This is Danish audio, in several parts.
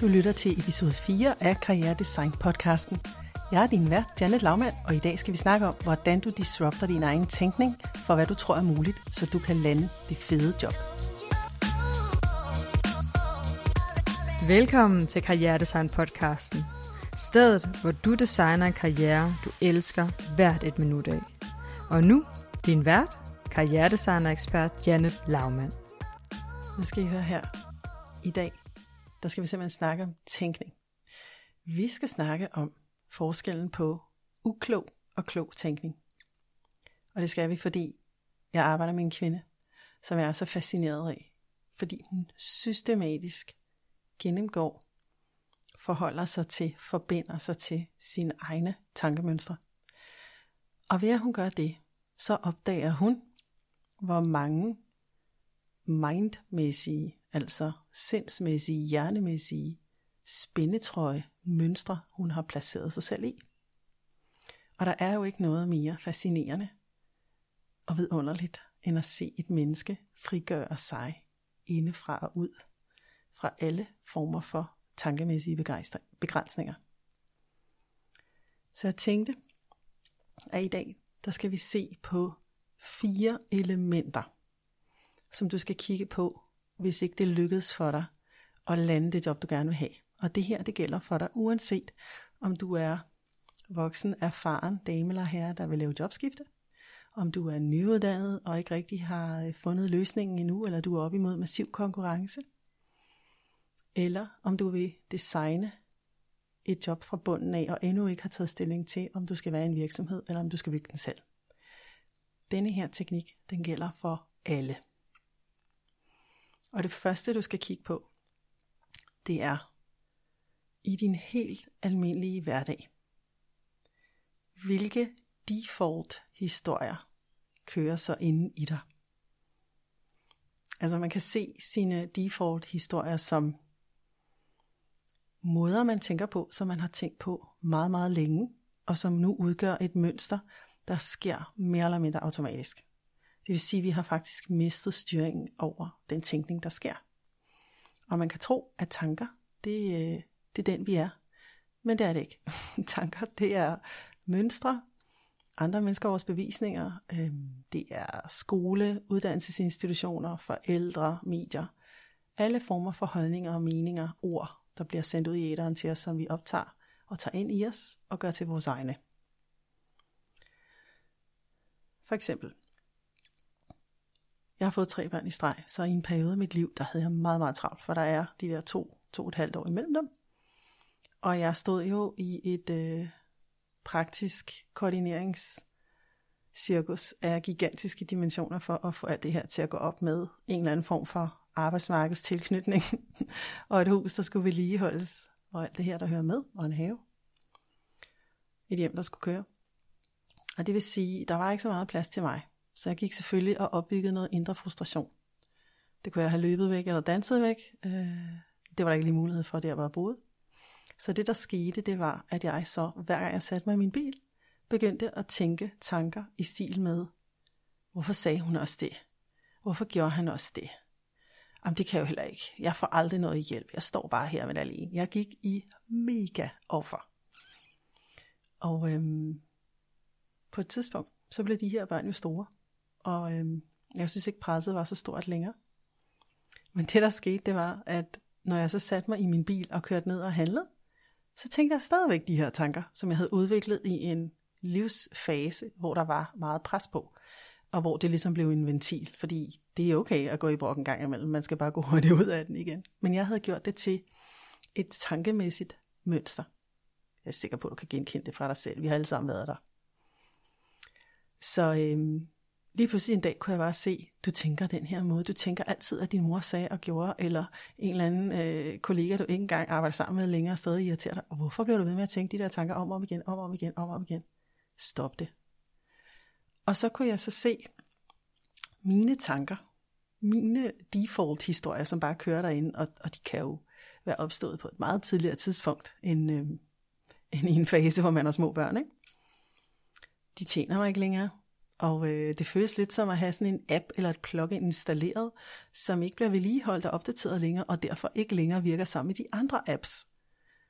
Du lytter til episode 4 af Karriere Design podcasten. Jeg er din vært, Janet Laumann, og i dag skal vi snakke om, hvordan du disrupter din egen tænkning for, hvad du tror er muligt, så du kan lande det fede job. Velkommen til Karriere Design podcasten. Stedet, hvor du designer en karriere, du elsker hvert et minut af. Og nu, din vært, karrieredesigner ekspert Janet Laumann. Nu skal I høre her. I dag, der skal vi simpelthen snakke om tænkning. Vi skal snakke om forskellen på uklog og klog tænkning. Og det skal vi, fordi jeg arbejder med en kvinde, som jeg er så fascineret af. Fordi hun systematisk gennemgår, forholder sig til, forbinder sig til sine egne tankemønstre. Og ved at hun gør det, så opdager hun, hvor mange mindmæssige, altså sindsmæssige, hjernemæssige spændetrøje mønstre, hun har placeret sig selv i. Og der er jo ikke noget mere fascinerende og vidunderligt, end at se et menneske frigøre sig indefra og ud fra alle former for tankemæssige begrænsninger. Så jeg tænkte, at i dag, der skal vi se på fire elementer, som du skal kigge på, hvis ikke det lykkedes for dig at lande det job, du gerne vil have. Og det her, det gælder for dig, uanset om du er voksen, erfaren dame eller herre, der vil lave jobskifte, om du er nyuddannet og ikke rigtig har øh, fundet løsningen endnu, eller du er op imod massiv konkurrence, eller om du vil designe et job fra bunden af, og endnu ikke har taget stilling til, om du skal være en virksomhed, eller om du skal bygge den selv. Denne her teknik, den gælder for alle. Og det første, du skal kigge på, det er i din helt almindelige hverdag. Hvilke default historier kører så inde i dig? Altså man kan se sine default historier som måder, man tænker på, som man har tænkt på meget, meget længe, og som nu udgør et mønster, der sker mere eller mindre automatisk. Det vil sige, at vi har faktisk mistet styringen over den tænkning, der sker. Og man kan tro, at tanker, det, øh, det er den, vi er. Men det er det ikke. tanker, det er mønstre, andre mennesker vores bevisninger, øhm, det er skole, uddannelsesinstitutioner, forældre, medier, alle former for holdninger og meninger, ord, der bliver sendt ud i æderen til os, som vi optager og tager ind i os og gør til vores egne. For eksempel, jeg har fået tre børn i streg, så i en periode af mit liv, der havde jeg meget, meget travlt, for der er de der to, to og et halvt år imellem dem. Og jeg stod jo i et øh, praktisk koordineringscirkus af gigantiske dimensioner for at få alt det her til at gå op med en eller anden form for arbejdsmarkedstilknytning, og et hus, der skulle vedligeholdes, og alt det her, der hører med, og en have. Et hjem, der skulle køre. Og det vil sige, der var ikke så meget plads til mig. Så jeg gik selvfølgelig og opbyggede noget indre frustration. Det kunne jeg have løbet væk eller danset væk. Øh, det var der ikke lige mulighed for, der hvor jeg boede. Så det der skete, det var, at jeg så, hver gang jeg satte mig i min bil, begyndte at tænke tanker i stil med, hvorfor sagde hun også det? Hvorfor gjorde han også det? Jamen det kan jeg jo heller ikke. Jeg får aldrig noget hjælp. Jeg står bare her med alene. Jeg gik i mega offer. Og øhm, på et tidspunkt, så blev de her børn jo store. Og øhm, jeg synes ikke presset var så stort længere. Men det der skete, det var, at når jeg så satte mig i min bil og kørte ned og handlede, så tænkte jeg stadigvæk de her tanker, som jeg havde udviklet i en livsfase, hvor der var meget pres på, og hvor det ligesom blev en ventil, fordi det er okay at gå i brok en gang imellem, man skal bare gå hurtigt ud af den igen. Men jeg havde gjort det til et tankemæssigt mønster. Jeg er sikker på, at du kan genkende det fra dig selv. Vi har alle sammen været der. Så øhm, lige pludselig en dag kunne jeg bare se, du tænker den her måde. Du tænker altid, at din mor sagde og gjorde, eller en eller anden øh, kollega, du ikke engang arbejder sammen med længere, stadig irriterer dig. Og hvorfor bliver du ved med at tænke de der tanker om og om igen, om og om igen, om og om igen? Stop det. Og så kunne jeg så se mine tanker, mine default-historier, som bare kører derinde, og, og de kan jo være opstået på et meget tidligere tidspunkt, end, øh, end i en fase, hvor man har små børn. Ikke? De tjener mig ikke længere. Og øh, det føles lidt som at have sådan en app eller et plugin installeret, som ikke bliver vedligeholdt og opdateret længere, og derfor ikke længere virker sammen med de andre apps.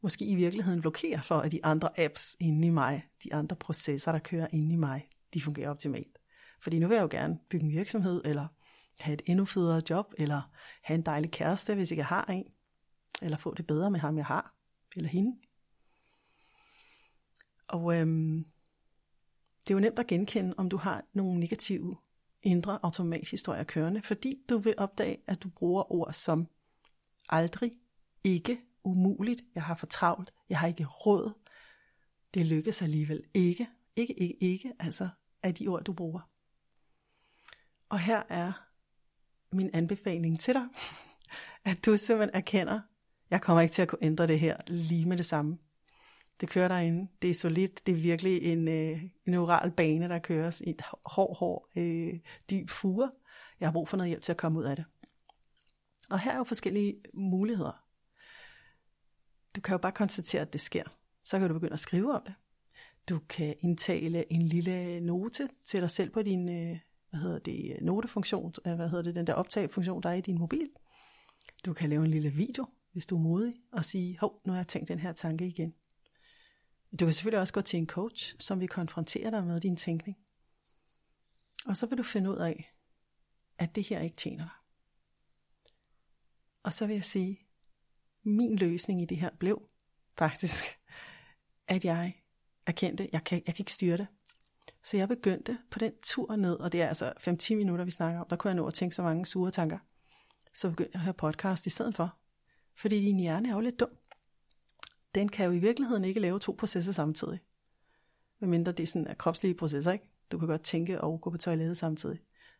Måske i virkeligheden blokerer for, at de andre apps inde i mig, de andre processer, der kører inde i mig, de fungerer optimalt. Fordi nu vil jeg jo gerne bygge en virksomhed, eller have et endnu federe job, eller have en dejlig kæreste, hvis ikke jeg har en, eller få det bedre med ham, jeg har, eller hende. Og øhm, det er jo nemt at genkende, om du har nogle negative indre automathistorier kørende, fordi du vil opdage, at du bruger ord som aldrig, ikke, umuligt, jeg har for travlt, jeg har ikke råd, det lykkes alligevel ikke, ikke, ikke, ikke, altså af de ord, du bruger. Og her er min anbefaling til dig, at du simpelthen erkender, jeg kommer ikke til at kunne ændre det her lige med det samme. Det kører derinde. Det er solidt. Det er virkelig en, øh, en oral bane, der køres i et hård, hård, øh, dyb fure. Jeg har brug for noget hjælp til at komme ud af det. Og her er jo forskellige muligheder. Du kan jo bare konstatere, at det sker. Så kan du begynde at skrive om det. Du kan indtale en lille note til dig selv på din øh, hvad hedder det, notefunktion, øh, hvad hedder det, den der optagefunktion, der er i din mobil. Du kan lave en lille video, hvis du er modig, og sige, hov, nu har jeg tænkt den her tanke igen. Du kan selvfølgelig også gå til en coach, som vil konfrontere dig med din tænkning. Og så vil du finde ud af, at det her ikke tjener dig. Og så vil jeg sige, min løsning i det her blev faktisk, at jeg erkendte, jeg kan, jeg kan ikke styre det. Så jeg begyndte på den tur ned, og det er altså 5-10 minutter, vi snakker om, der kunne jeg nå at tænke så mange sure tanker. Så begyndte jeg at høre podcast i stedet for. Fordi din hjerne er jo lidt dum den kan jo i virkeligheden ikke lave to processer samtidig. Medmindre det er sådan er kropslige processer, ikke? Du kan godt tænke og gå på toilettet samtidig.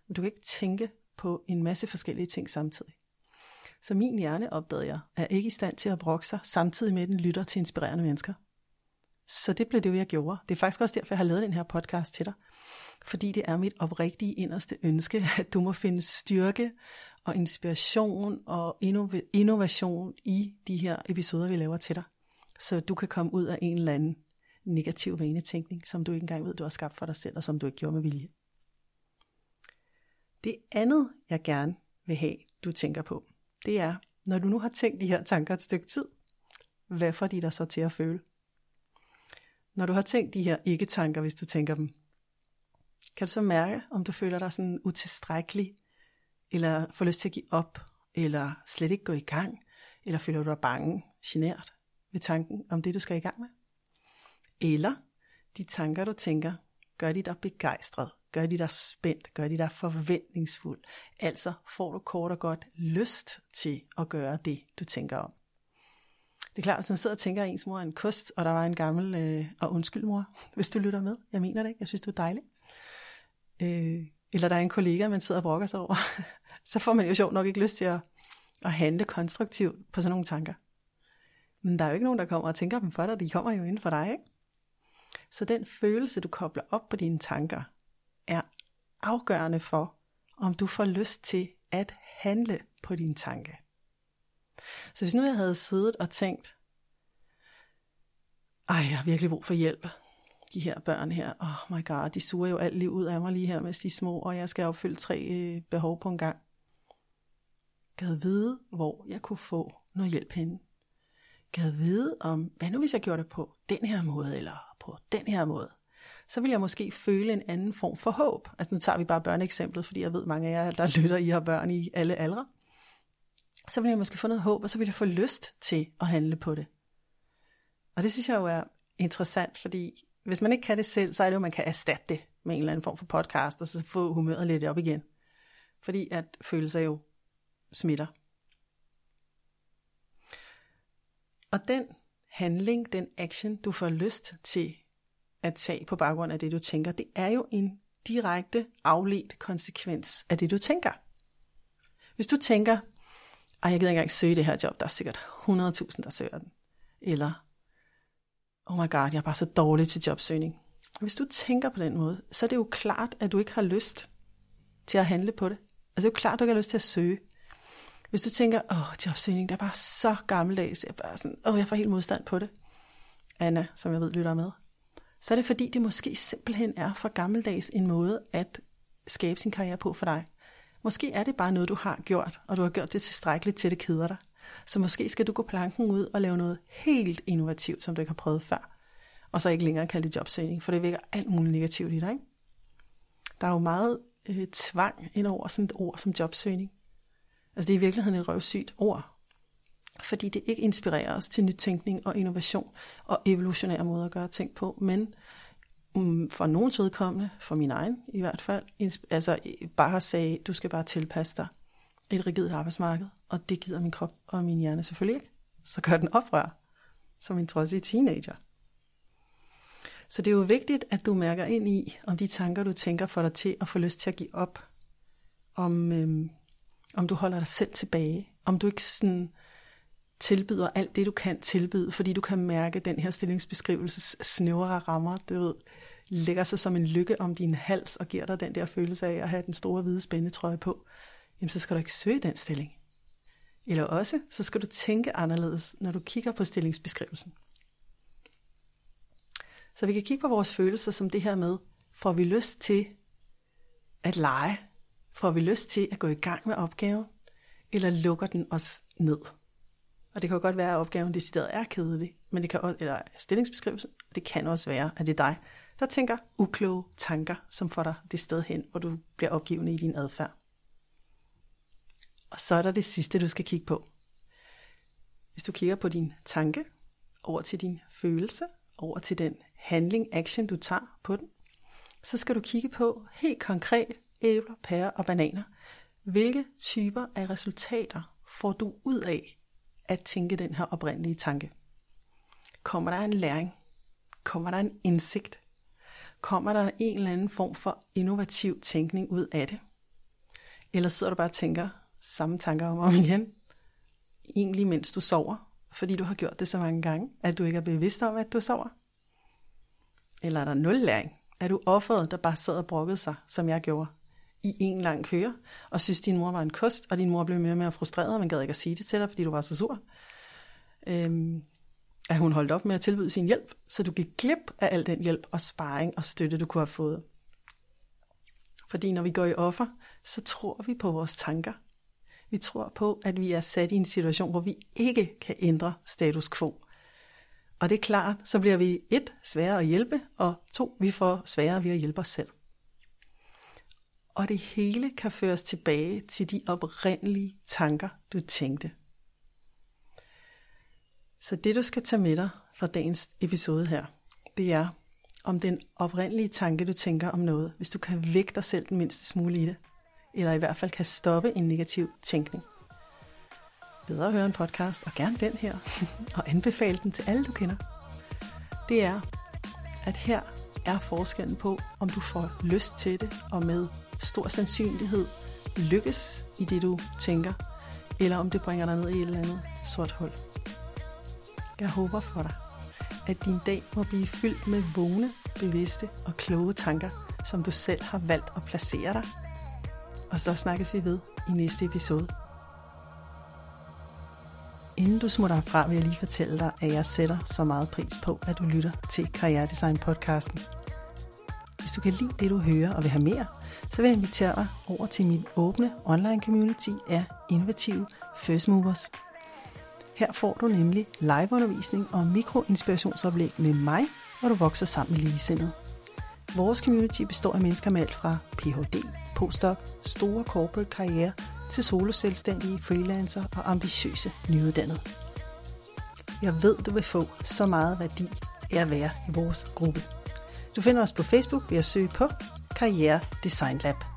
Men du kan ikke tænke på en masse forskellige ting samtidig. Så min hjerne, opdagede jeg, er ikke i stand til at brokke sig, samtidig med at den lytter til inspirerende mennesker. Så det blev det, jeg gjorde. Det er faktisk også derfor, jeg har lavet den her podcast til dig. Fordi det er mit oprigtige inderste ønske, at du må finde styrke og inspiration og innovation i de her episoder, vi laver til dig så du kan komme ud af en eller anden negativ vanetænkning, som du ikke engang ved, du har skabt for dig selv, og som du ikke gjorde med vilje. Det andet, jeg gerne vil have, du tænker på, det er, når du nu har tænkt de her tanker et stykke tid, hvad får de dig så til at føle? Når du har tænkt de her ikke-tanker, hvis du tænker dem, kan du så mærke, om du føler dig sådan utilstrækkelig, eller får lyst til at give op, eller slet ikke gå i gang, eller føler du dig bange, genert, ved tanken om det, du skal i gang med? Eller de tanker, du tænker, gør de dig begejstret, gør de dig spændt, gør de dig forventningsfuld. Altså får du kort og godt lyst til at gøre det, du tænker om. Det er klart, hvis man sidder og tænker, at ens mor er en kost, og der var en gammel, øh, og undskyld mor, hvis du lytter med, jeg mener det ikke, jeg synes, du er dejlig. Øh, eller der er en kollega, man sidder og brokker sig over, så får man jo sjovt nok ikke lyst til at, at handle konstruktivt på sådan nogle tanker. Men der er jo ikke nogen, der kommer og tænker dem for dig, de kommer jo inden for dig, ikke? Så den følelse, du kobler op på dine tanker, er afgørende for, om du får lyst til at handle på din tanke. Så hvis nu jeg havde siddet og tænkt, ej, jeg har virkelig brug for hjælp. De her børn her, oh my god, de suger jo alt liv ud af mig lige her, mens de er små, og jeg skal opfylde tre øh, behov på en gang. Gad vide, hvor jeg kunne få noget hjælp henne gad vide om, hvad nu hvis jeg gjorde det på den her måde, eller på den her måde, så vil jeg måske føle en anden form for håb. Altså nu tager vi bare børneeksemplet, fordi jeg ved mange af jer, der lytter, I har børn i alle aldre. Så vil jeg måske få noget håb, og så vil jeg få lyst til at handle på det. Og det synes jeg jo er interessant, fordi hvis man ikke kan det selv, så er det jo, at man kan erstatte det med en eller anden form for podcast, og så få humøret lidt op igen. Fordi at følelser jo smitter. Og den handling, den action, du får lyst til at tage på baggrund af det, du tænker, det er jo en direkte afledt konsekvens af det, du tænker. Hvis du tænker, ej, jeg gider ikke engang søge det her job, der er sikkert 100.000, der søger den. Eller, oh my god, jeg er bare så dårlig til jobsøgning. Hvis du tænker på den måde, så er det jo klart, at du ikke har lyst til at handle på det. Altså det er jo klart, at du ikke har lyst til at søge. Hvis du tænker, åh, jobsøgning, det er bare så gammeldags, jeg, bare sådan, åh, jeg får helt modstand på det. Anna, som jeg ved lytter med, så er det fordi, det måske simpelthen er for gammeldags en måde at skabe sin karriere på for dig. Måske er det bare noget, du har gjort, og du har gjort det tilstrækkeligt til, det keder dig. Så måske skal du gå planken ud og lave noget helt innovativt, som du ikke har prøvet før. Og så ikke længere kalde det jobsøgning, for det vækker alt muligt negativt i dig. Ikke? Der er jo meget øh, tvang ind over sådan et ord som jobsøgning. Altså det er i virkeligheden et røvsygt ord, fordi det ikke inspirerer os til nytænkning og innovation og evolutionære måder at gøre ting på, men um, for nogens vedkommende, for min egen i hvert fald, altså bare sagde, du skal bare tilpasse dig et rigidt arbejdsmarked, og det gider min krop og min hjerne selvfølgelig ikke. Så gør den oprør, som en trodsige teenager. Så det er jo vigtigt, at du mærker ind i, om de tanker, du tænker, får dig til at få lyst til at give op. Om, øhm, om du holder dig selv tilbage. Om du ikke sådan tilbyder alt det, du kan tilbyde, fordi du kan mærke den her stillingsbeskrivelses snævre rammer, du ved, lægger sig som en lykke om din hals og giver dig den der følelse af at have den store hvide spændetrøje på, jamen så skal du ikke søge den stilling. Eller også, så skal du tænke anderledes, når du kigger på stillingsbeskrivelsen. Så vi kan kigge på vores følelser som det her med, får vi lyst til at lege? Får vi lyst til at gå i gang med opgaven? Eller lukker den os ned? Og det kan jo godt være, at opgaven decideret er kedelig, men det kan også, eller stillingsbeskrivelse, det kan også være, at det er dig, der tænker ukloge tanker, som får dig det sted hen, hvor du bliver opgivende i din adfærd. Og så er der det sidste, du skal kigge på. Hvis du kigger på din tanke, over til din følelse, over til den handling, action, du tager på den, så skal du kigge på helt konkret æbler, pærer og bananer. Hvilke typer af resultater får du ud af at tænke den her oprindelige tanke? Kommer der en læring? Kommer der en indsigt? Kommer der en eller anden form for innovativ tænkning ud af det? Eller sidder du bare og tænker samme tanker om og om igen, egentlig mens du sover, fordi du har gjort det så mange gange, at du ikke er bevidst om, at du sover? Eller er der nul læring? Er du offeret, der bare sad og brokkede sig, som jeg gjorde, i en lang køre, og synes, din mor var en kost, og din mor blev mere og mere frustreret, og man gad ikke at sige det til dig, fordi du var så sur. Øhm, at hun holdt op med at tilbyde sin hjælp, så du gik glip af al den hjælp og sparring og støtte, du kunne have fået. Fordi når vi går i offer, så tror vi på vores tanker. Vi tror på, at vi er sat i en situation, hvor vi ikke kan ændre status quo. Og det er klart, så bliver vi et, sværere at hjælpe, og to, vi får sværere ved at hjælpe os selv. Og det hele kan føres tilbage til de oprindelige tanker, du tænkte. Så det du skal tage med dig fra dagens episode her, det er om den oprindelige tanke, du tænker om noget, hvis du kan vække dig selv den mindste smule i det, eller i hvert fald kan stoppe en negativ tænkning. Bedre at høre en podcast, og gerne den her, og anbefale den til alle, du kender. Det er, at her er forskellen på, om du får lyst til det, og med stor sandsynlighed lykkes i det, du tænker, eller om det bringer dig ned i et eller andet sort hul. Jeg håber for dig, at din dag må blive fyldt med vågne, bevidste og kloge tanker, som du selv har valgt at placere dig. Og så snakkes vi ved i næste episode. Inden du smutter herfra, vil jeg lige fortælle dig, at jeg sætter så meget pris på, at du lytter til Karrieredesign podcasten. Hvis du kan lide det, du hører og vil have mere, så vil jeg invitere dig over til min åbne online community af innovative First Movers. Her får du nemlig liveundervisning og mikroinspirationsoplæg med mig, hvor du vokser sammen med ligesindet. Vores community består af mennesker med alt fra Ph.D., postdoc, store corporate karriere til soloselvstændige, freelancer og ambitiøse nyuddannede. Jeg ved, du vil få så meget værdi af at være i vores gruppe. Du finder os på Facebook ved at søge på Karriere Design Lab.